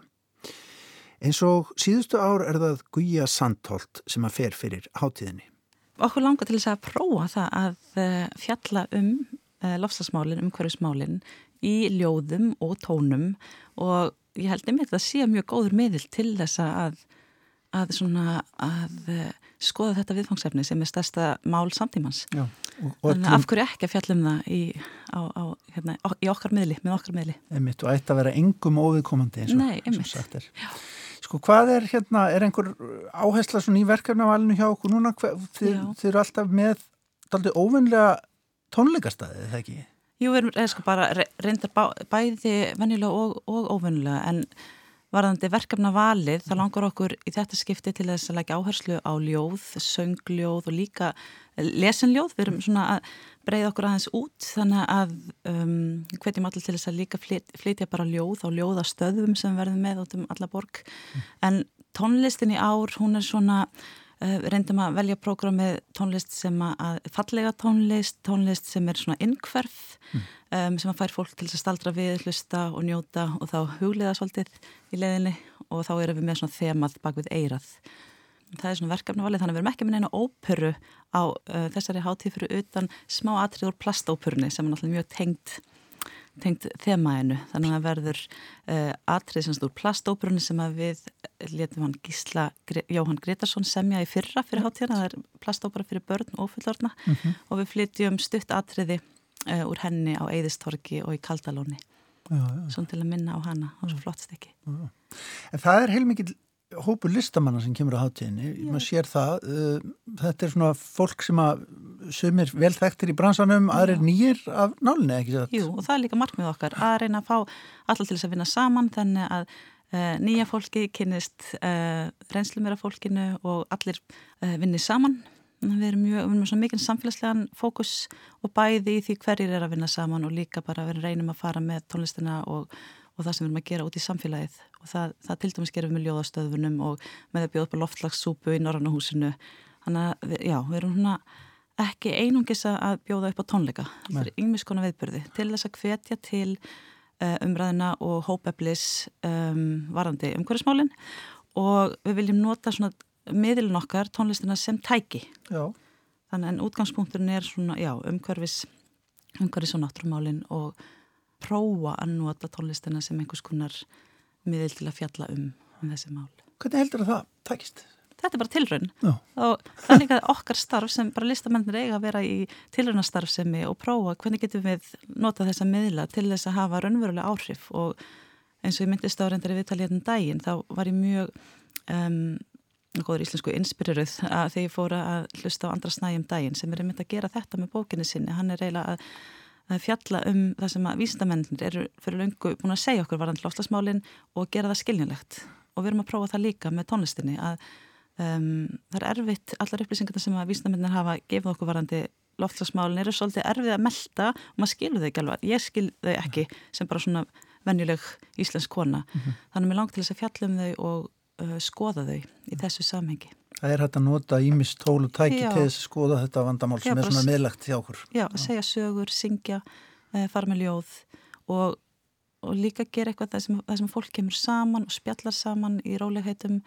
Eins og síðustu ár er það Guja Sandholt sem að fer fyrir hátíðinni. Okkur langar til þess að prófa það að eh, fjalla um eh, lofslagsmálinn, umhverfismálinn í ljóðum og tónum og ég held einmitt að það sé mjög góður miðil til þess að, að, svona, að eh, skoða þetta viðfangsefni sem er stærsta mál samtímans. Já, Þannig að af hverju ekki að fjallum það í, á, á, hérna, í okkar miðli, með okkar miðli. Einmitt og ætti að vera engum óviðkomandi eins og, Nei, eins og sagt er. Sko hvað er hérna, er einhver áhersla svona í verkefnavalinu hjá okkur núna? Þið, þið eru alltaf með aldrei óvinnlega tónleikastæði, eða ekki? Jú, við erum sko bara reyndar bæði vennilega og, og óvinnlega en varðandi verkefna valið þá langar okkur í þetta skipti til þess að lækja áherslu á ljóð, söngljóð og líka lesenljóð. Við erum svona að breyða okkur aðeins út þannig að um, hvetjum allir til þess að líka flyt, flytja bara ljóð á ljóðastöðum sem verðum með út um alla borg. Mm. En tónlistin í ár, hún er svona reyndum að velja prógramið tónlist sem að fallega tónlist, tónlist sem er svona innkverf mm um, sem að fær fólk til að staldra við, hlusta og njóta og þá hugliða svolítið í leðinni og þá erum við með svona þemað bak við eirað. Það er svona verkefnavalið þannig að við erum ekki með neina óperu á uh, þessari hátíð fyrir utan smá atrið úr plastóperunni sem er náttúrulega mjög tengt tengt þemaðinu, þannig að verður uh, atrið semst úr plastóperunni sem að við letum hann Gísla Jóhann Gretarsson semja í fyrra fyrir hátíðina, það er plastópera fyrir börn og fullorna mm -hmm. og við flytjum stutt atriði uh, úr henni á Eidistorki og í Kaldalóni. Svona til að minna á hana. Á svo flott stekki En það er heilmikið hópu listamanna sem kemur á hátíðinni maður sér það uh, þetta er svona fólk sem að sumir velþægtir í bransanum, aðrir nýjir af nálinni, ekki svo? Jú, og það er líka markmið okkar að reyna að fá alltaf til þess að vinna saman þannig að uh, nýja fólki kynist uh, reynslumera fólkinu og allir vinni saman. Við erum mjög, við erum svo mikið samfélagslegan fókus og bæði í því hverjir er að vinna saman og líka bara við reynum að fara með tónlistina og, og það sem við erum að gera út í samfélagið. Og það, það til dæmis gerum við ljóðastöðunum og með að bjóða upp á loftlagssúpu í Norrannahúsinu þannig að já, við erum húnna ekki einungis að bjóða upp á tónleika. Þetta er yngmis konar viðbyrði til þess að hvetja til uh, umræðina og hópeflis um, varandi umhverfismálinn og við viljum nota svona miðlun okkar tónlistina sem tæki. Já. þannig en útgangspunkturinn er svona, já, umhverfis umhverfis og náttúrumálin og prófa að nota tónlistina sem einhvers konar miðl til að fjalla um, um þessi mál. Hvernig heldur það tækist? Þetta er bara tilraun. Og það er líka okkar starf sem bara listamennir eiga að vera í tilraunastarfsemi og prófa hvernig getum við nota þessa miðla til þess að hafa raunverulega áhrif? Og eins og ég myndist á reyndari viðtalið hérna um daginn þá var ég mjög um, góður íslensku inspiriruð að þegar ég fóra að hlusta á andra snægjum daginn sem er einmitt að gera þetta með bókinni sinni. Hann er eiginlega að, að fjalla um það sem að vísndamennir eru fyrir löngu búin að segja okkur varðan lofslagsmálinn og gera það skilnilegt og við erum að prófa það líka með tónlistinni að um, það er erfitt allar upplýsingar sem að vísndamennir hafa gefið okkur varðandi lofslagsmálinn eru svolítið erfið að melda og maður skilur þau ekki alveg ég skil þau ekki sem bara svona venjuleg íslensk kona mm -hmm. þannig að mér langt til þess að fjalla um þau og uh, skoða þau í þessu samhengi. Það er hægt að nota ímist tól og tæki já. til þess að skoða þetta vandamál sem já, er svona meðlegt hjá okkur. Já, að segja sögur, syngja, uh, fara með ljóð og, og líka gera eitthvað það sem, sem fólk kemur saman og spjallar saman í rólegheitum,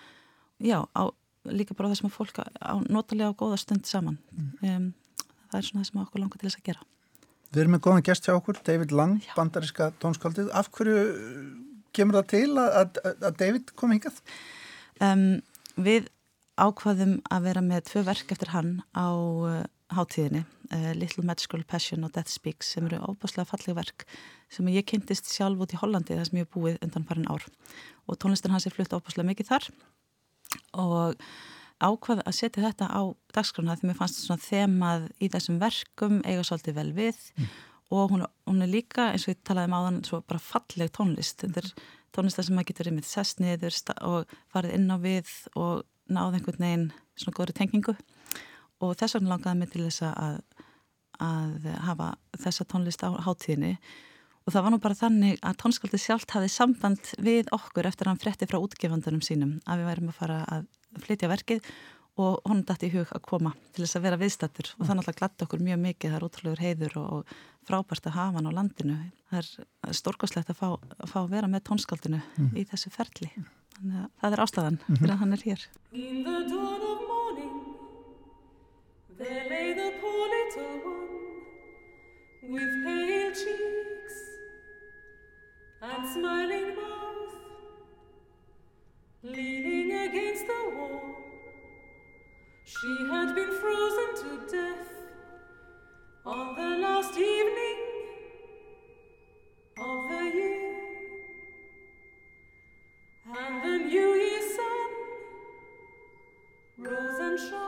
já, á, líka bara það sem fólk á notalega og góða stund saman. Mm. Um, það er svona það sem okkur langar til þess að gera. Við erum með góðan gæst hjá okkur, David Lang, já. bandariska tónskaldið. Af hverju kemur það til að, að, að David kom hingað? Um, við ákvaðum að vera með tvö verk eftir hann á uh, hátíðinni, uh, Little Magical Passion og Death Speaks sem eru óbáslega falleg verk sem ég kynntist sjálf út í Hollandi þar sem ég hef búið undan farin ár. Og tónlistin hans er flutt óbáslega mikið þar. Og ákvað að setja þetta á dagskrona því mér fannst svona þemað í þessum verkum eiga svolítið vel við. Mm. og hún, hún er líka eins og ég talaði um áðan svo bara falleg tónlist. Þetta er tónlist sem maður getur yfir sest niður og farið inn á við og náð einhvern veginn svona góðri tengingu. Og þess vegna langaði mig til þess að, að hafa þessa tónlist á hátíðinni. Og það var nú bara þannig að tónskaldið sjálft hafið samband við okkur eftir að hann fretti frá útgefandunum sínum að við værim að fara að flytja verkið og hún dætti í hug að koma til þess að vera viðstattur og það náttúrulega glatt okkur mjög mikið, það er ótrúlegur heiður og frábært að hafa hann á landinu. Það er stórkoslegt að fá að, fá að vera með tónskaldinu mm. í þessu ferli. Þannig að það er ástæðan mm -hmm. fyrir að hann er hér. In the dawn of morning There lay the poor little one With pale cheeks And smiling mouth Leaning against the wall She had been frozen to death on the last evening of the year. And the new year's sun rose and shone.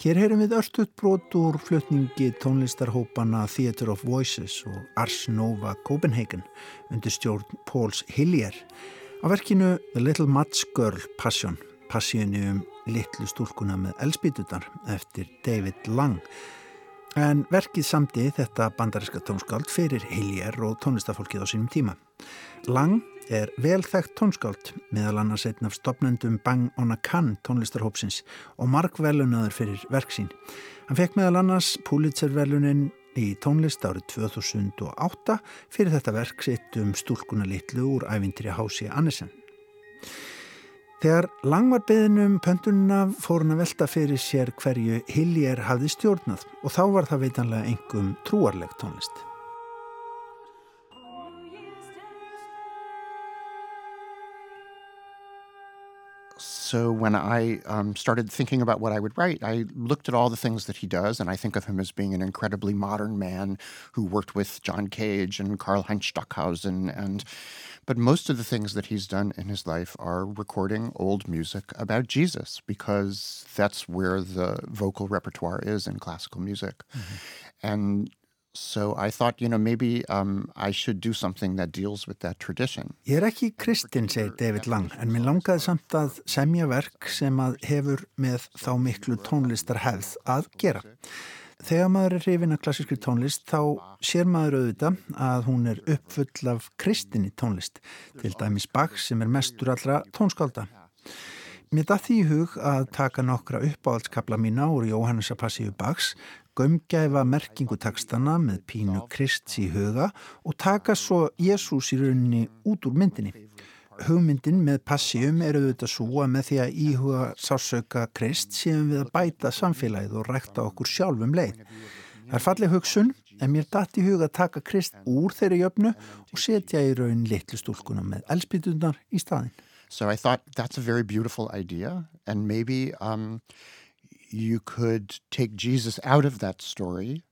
Hér heyrum við örstuðt brot úr flutningi tónlistarhópana Theatre of Voices og Ars Nova Copenhagen undir stjórn Pauls Hillier á verkinu The Little Match Girl Passion, passíunni um litlu stúlkuna með elspítutar eftir David Lang. En verkið samti þetta bandariska tónskáld fyrir Hillier og tónlistafólkið á sínum tíma. Lang er velþægt tónskáld meðal annars einn af stopnendum Bang on a Can tónlistarhópsins og markvelunaður fyrir verksín. Hann fekk meðal annars Pulitzer-velunin í tónlist árið 2008 fyrir þetta verk sitt um stúlkuna litlu úr ævindri Hási Annesen. Þegar lang var beðinum pöntununa fór hann að velta fyrir sér hverju Hillier hafði stjórnað og þá var það veitanlega engum trúarleg tónlist. So when I um, started thinking about what I would write, I looked at all the things that he does, and I think of him as being an incredibly modern man who worked with John Cage and Karl Heinz Stockhausen, and but most of the things that he's done in his life are recording old music about Jesus because that's where the vocal repertoire is in classical music, mm-hmm. and So I thought, you know, maybe um, I should do something that deals with that tradition. Ég er ekki kristinn, segir David Lang, en mér langaði samt að semja verk sem að hefur með þá miklu tónlistarhefð að gera. Þegar maður er hrifin af klassískri tónlist þá sér maður auðvita að hún er uppfull af kristinni tónlist, til dæmis Bach sem er mestur allra tónskálda. Mér dætti í hug að taka nokkra uppáhaldskabla mína úr Jóhannes Apassíu Bachs gömgæfa merkingu takstana með pínu Krists í huga og taka svo Jésús í rauninni út úr myndinni. Hugmyndin með passíum eru auðvitað svo að með því að íhuga sásauka Krist séum við að bæta samfélagið og rækta okkur sjálfum leið. Það er fallið hugsun en mér dætt í huga að taka Krist úr þeirri jöfnu og setja í raun litlu stúlkunum með elspítunar í staðin. So I thought that's a very beautiful idea, and maybe um, you could take Jesus out of that story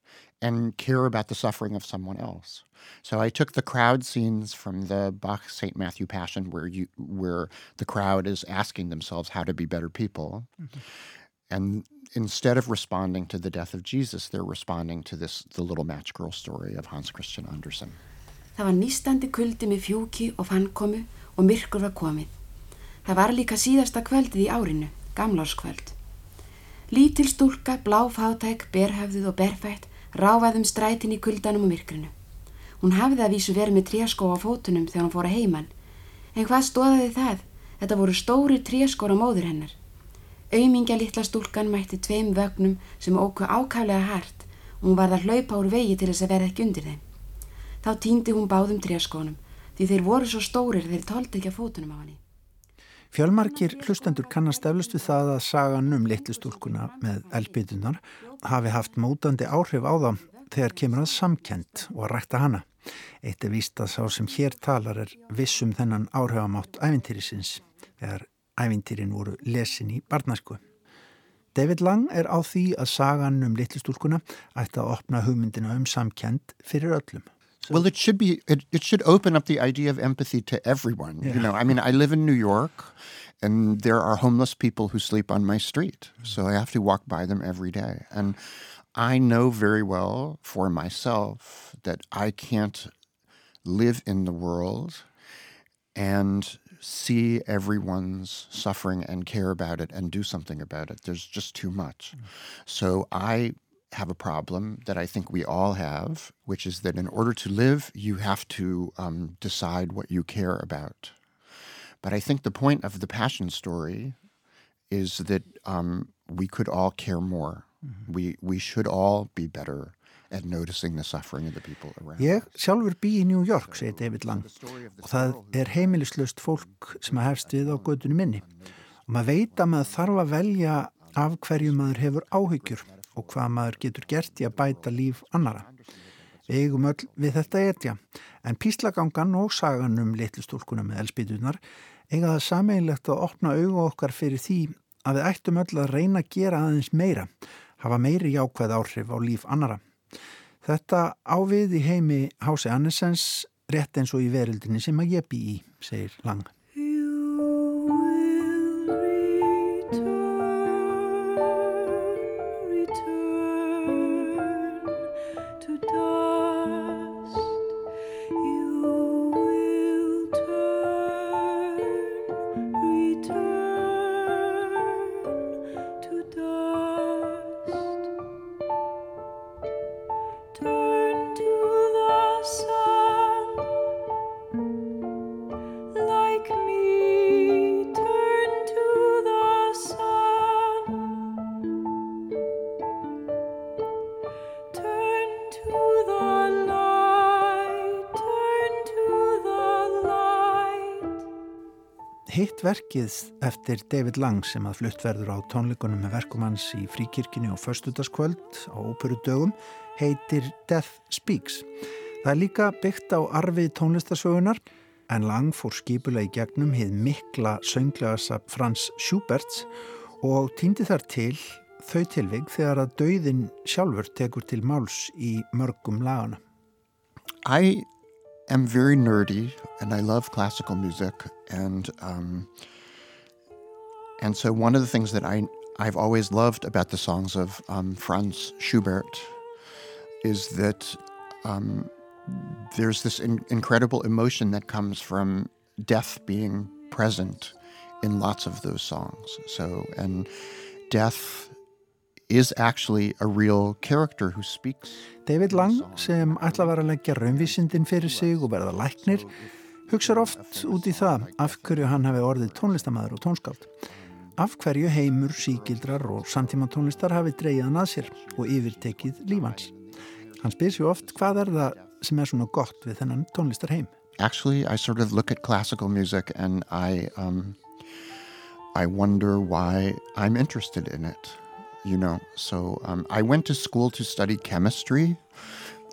and care about the suffering of someone else. So I took the crowd scenes from the Bach St. Matthew Passion where you where the crowd is asking themselves how to be better people. Mm-hmm. And instead of responding to the death of Jesus, they're responding to this the little match girl story of Hans Christian Andersen. Það var nýstandi kuldi með fjúki og fannkomu og myrkur var komið. Það var líka síðasta kvöldið í árinu, gamlárskvöld. Lítil stúlka, bláfátæk, berhafðuð og berfætt ráfaðum strætin í kuldanum og myrkrinu. Hún hafði að vísu verið með tréskó á fótunum þegar hún fór að heiman. En hvað stóðaði það? Þetta voru stóri tréskóra móður hennar. Auðmingja litla stúlkan mætti tveim vögnum sem óku ákaflega hart og hún varð að hlaupa úr vegi til þess að verða ekki undir þeim. Þá týndi hún báðum tréskónum því þeir voru svo stórir þeir tóldi ekki að fótunum á hann. Fjölmarkir hlustendur kannast eflust við það að sagan um litlu stúlkuna með elbytunar hafi haft mótandi áhrif á það þegar kemur að samkend og að rækta hana. Eitt er víst að sá sem hér talar er vissum þennan áhrifamátt ævintýrisins þegar ævintýrin voru lesin í barnasku. David Lang er á því að sagan um litlistúlkuna ætti að opna hugmyndina um samkend fyrir öllum. Well, it should be, it, it should open up the idea of empathy to everyone. Yeah. You know, I mean, I live in New York and there are homeless people who sleep on my street. So I have to walk by them every day. And I know very well for myself that I can't live in the world and see everyone's suffering and care about it and do something about it. There's just too much. Mm. So I have a problem that I think we all have, which is that in order to live, you have to um, decide what you care about. But I think the point of the passion story is that um, we could all care more. Mm-hmm. We, we should all be better at noticing the suffering of the people around Ég sjálfur bý í New York, segir David Lang og það er heimilislust fólk sem að hefst við á gödunum minni og maður veit að maður þarf að velja af hverju maður hefur áhyggjur og hvað maður getur gert í að bæta líf annara. Við eigum öll við þetta etja en píslagangan og sagan um litlustúlkuna með elspítunar eiga það sameigilegt að opna auga okkar fyrir því að við ættum öll að reyna að gera aðeins meira hafa meiri jákvæð áhrif á líf annara. Þetta ávið í heimi Hási Annesens rétt eins og í verildinni sem að ég bý í, segir Lang. Hitt verkið eftir David Lang sem að flutt verður á tónleikunum með verkum hans í fríkirkini og förstutaskvöld á óperudögum heitir Death Speaks. Það er líka byggt á arfið tónlistarsögunar en Lang fór skipulega í gegnum hið mikla sönglegasa Frans Schuberts og týndi þar til þau tilvig þegar að dauðin sjálfur tekur til máls í mörgum lagana. I am very nerdy and I love classical music and um, and so one of the things that I I've always loved about the songs of um, Franz Schubert is that um, there's this in- incredible emotion that comes from death being present in lots of those songs. So and death David Lang sem ætla að vera að leggja raunvísindin fyrir sig og verða læknir hugsaður oft út í það af hverju hann hafi orðið tónlistamæður og tónskáld. Af hverju heimur, síkildrar og samtíma tónlistar hafi dreyjaðan að sér og yfirtekið lífans. Hann spyr sér oft hvað er það sem er svona gott við þennan tónlistar heim. Actually, I sort of look at classical music and I, um, I wonder why I'm interested in it. You know. So um, I went to school to study chemistry.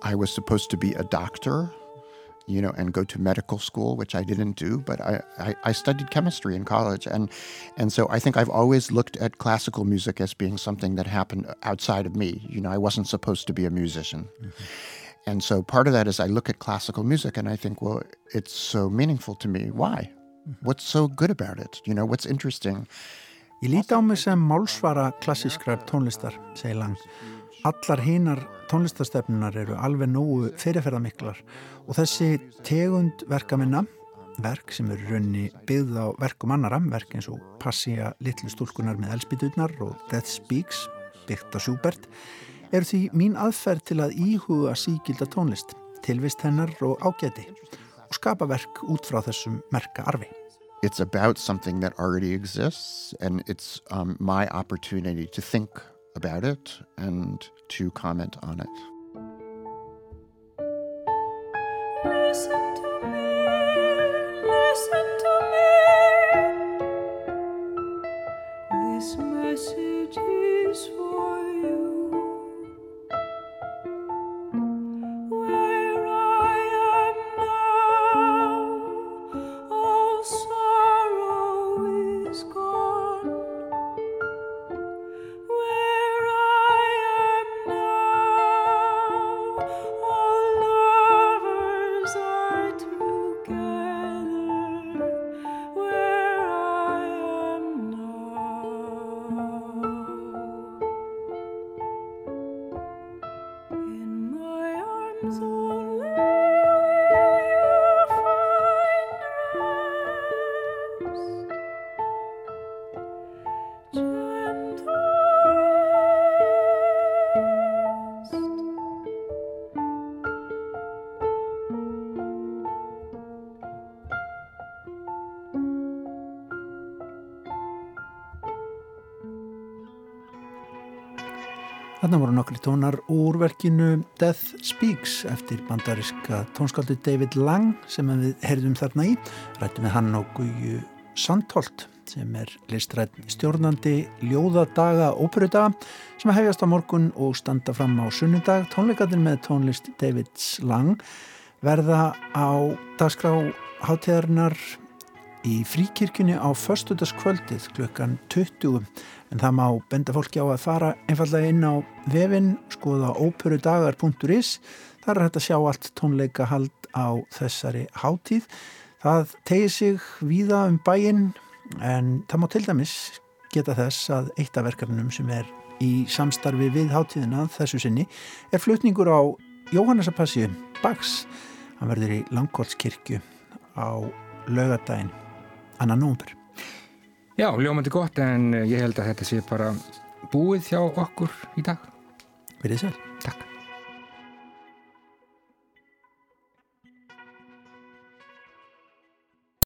I was supposed to be a doctor. you know, and go to medical school, which I didn't do, but I, I, I, studied chemistry in college. And, and so I think I've always looked at classical music as being something that happened outside of me. You know, I wasn't supposed to be a musician. Mm-hmm. And so part of that is I look at classical music and I think, well, it's so meaningful to me. Why? Mm-hmm. What's so good about it? You know, what's interesting? Ég líti á mig sem málsvara klassískrar tónlistar, segi Lang. Allar hinar tónlistarstefnunar eru alveg nógu fyrirferðamiklar og þessi tegund verka minna, verk sem eru raunni byggð á verkum annara, verk eins og Passía litlu stúlkunar með elspítutnar og Death Speaks, byggt á Schubert, eru því mín aðferð til að íhuga síkilda tónlist, tilvist hennar og ágæti og skapa verk út frá þessum merka arfi. It's about something that already exists and it's um, my opportunity to think about it and to comment on it. Þarna voru nokkri tónar úr verkinu Death Speaks eftir bandariska tónskáldu David Lang sem við heyrðum þarna í. Rættum við hann og Guðju Sandholt sem er listrætt stjórnandi ljóðadaga óperudaga sem hefjast á morgun og standa fram á sunnundag. Tónleikadir með tónlist Davids Lang verða á dagskrá hátíðarinnar í fríkirkjunni á förstutaskvöldið klukkan 20 en það má benda fólki á að fara einfallega inn á vefin skoða óperudagar.is þar er hægt að sjá allt tónleika hald á þessari hátíð. Það tegir sig víða um bæin en það má til dæmis geta þess að eitt af verkefnum sem er í samstarfi við hátíðina þessu sinni er flutningur á Jóhannesapassju Bags hann verður í Langkválskirkju á lögadaginn annan nómber. Já, ljómandi gott en ég held að þetta sé bara búið hjá okkur í dag. Verðið sér.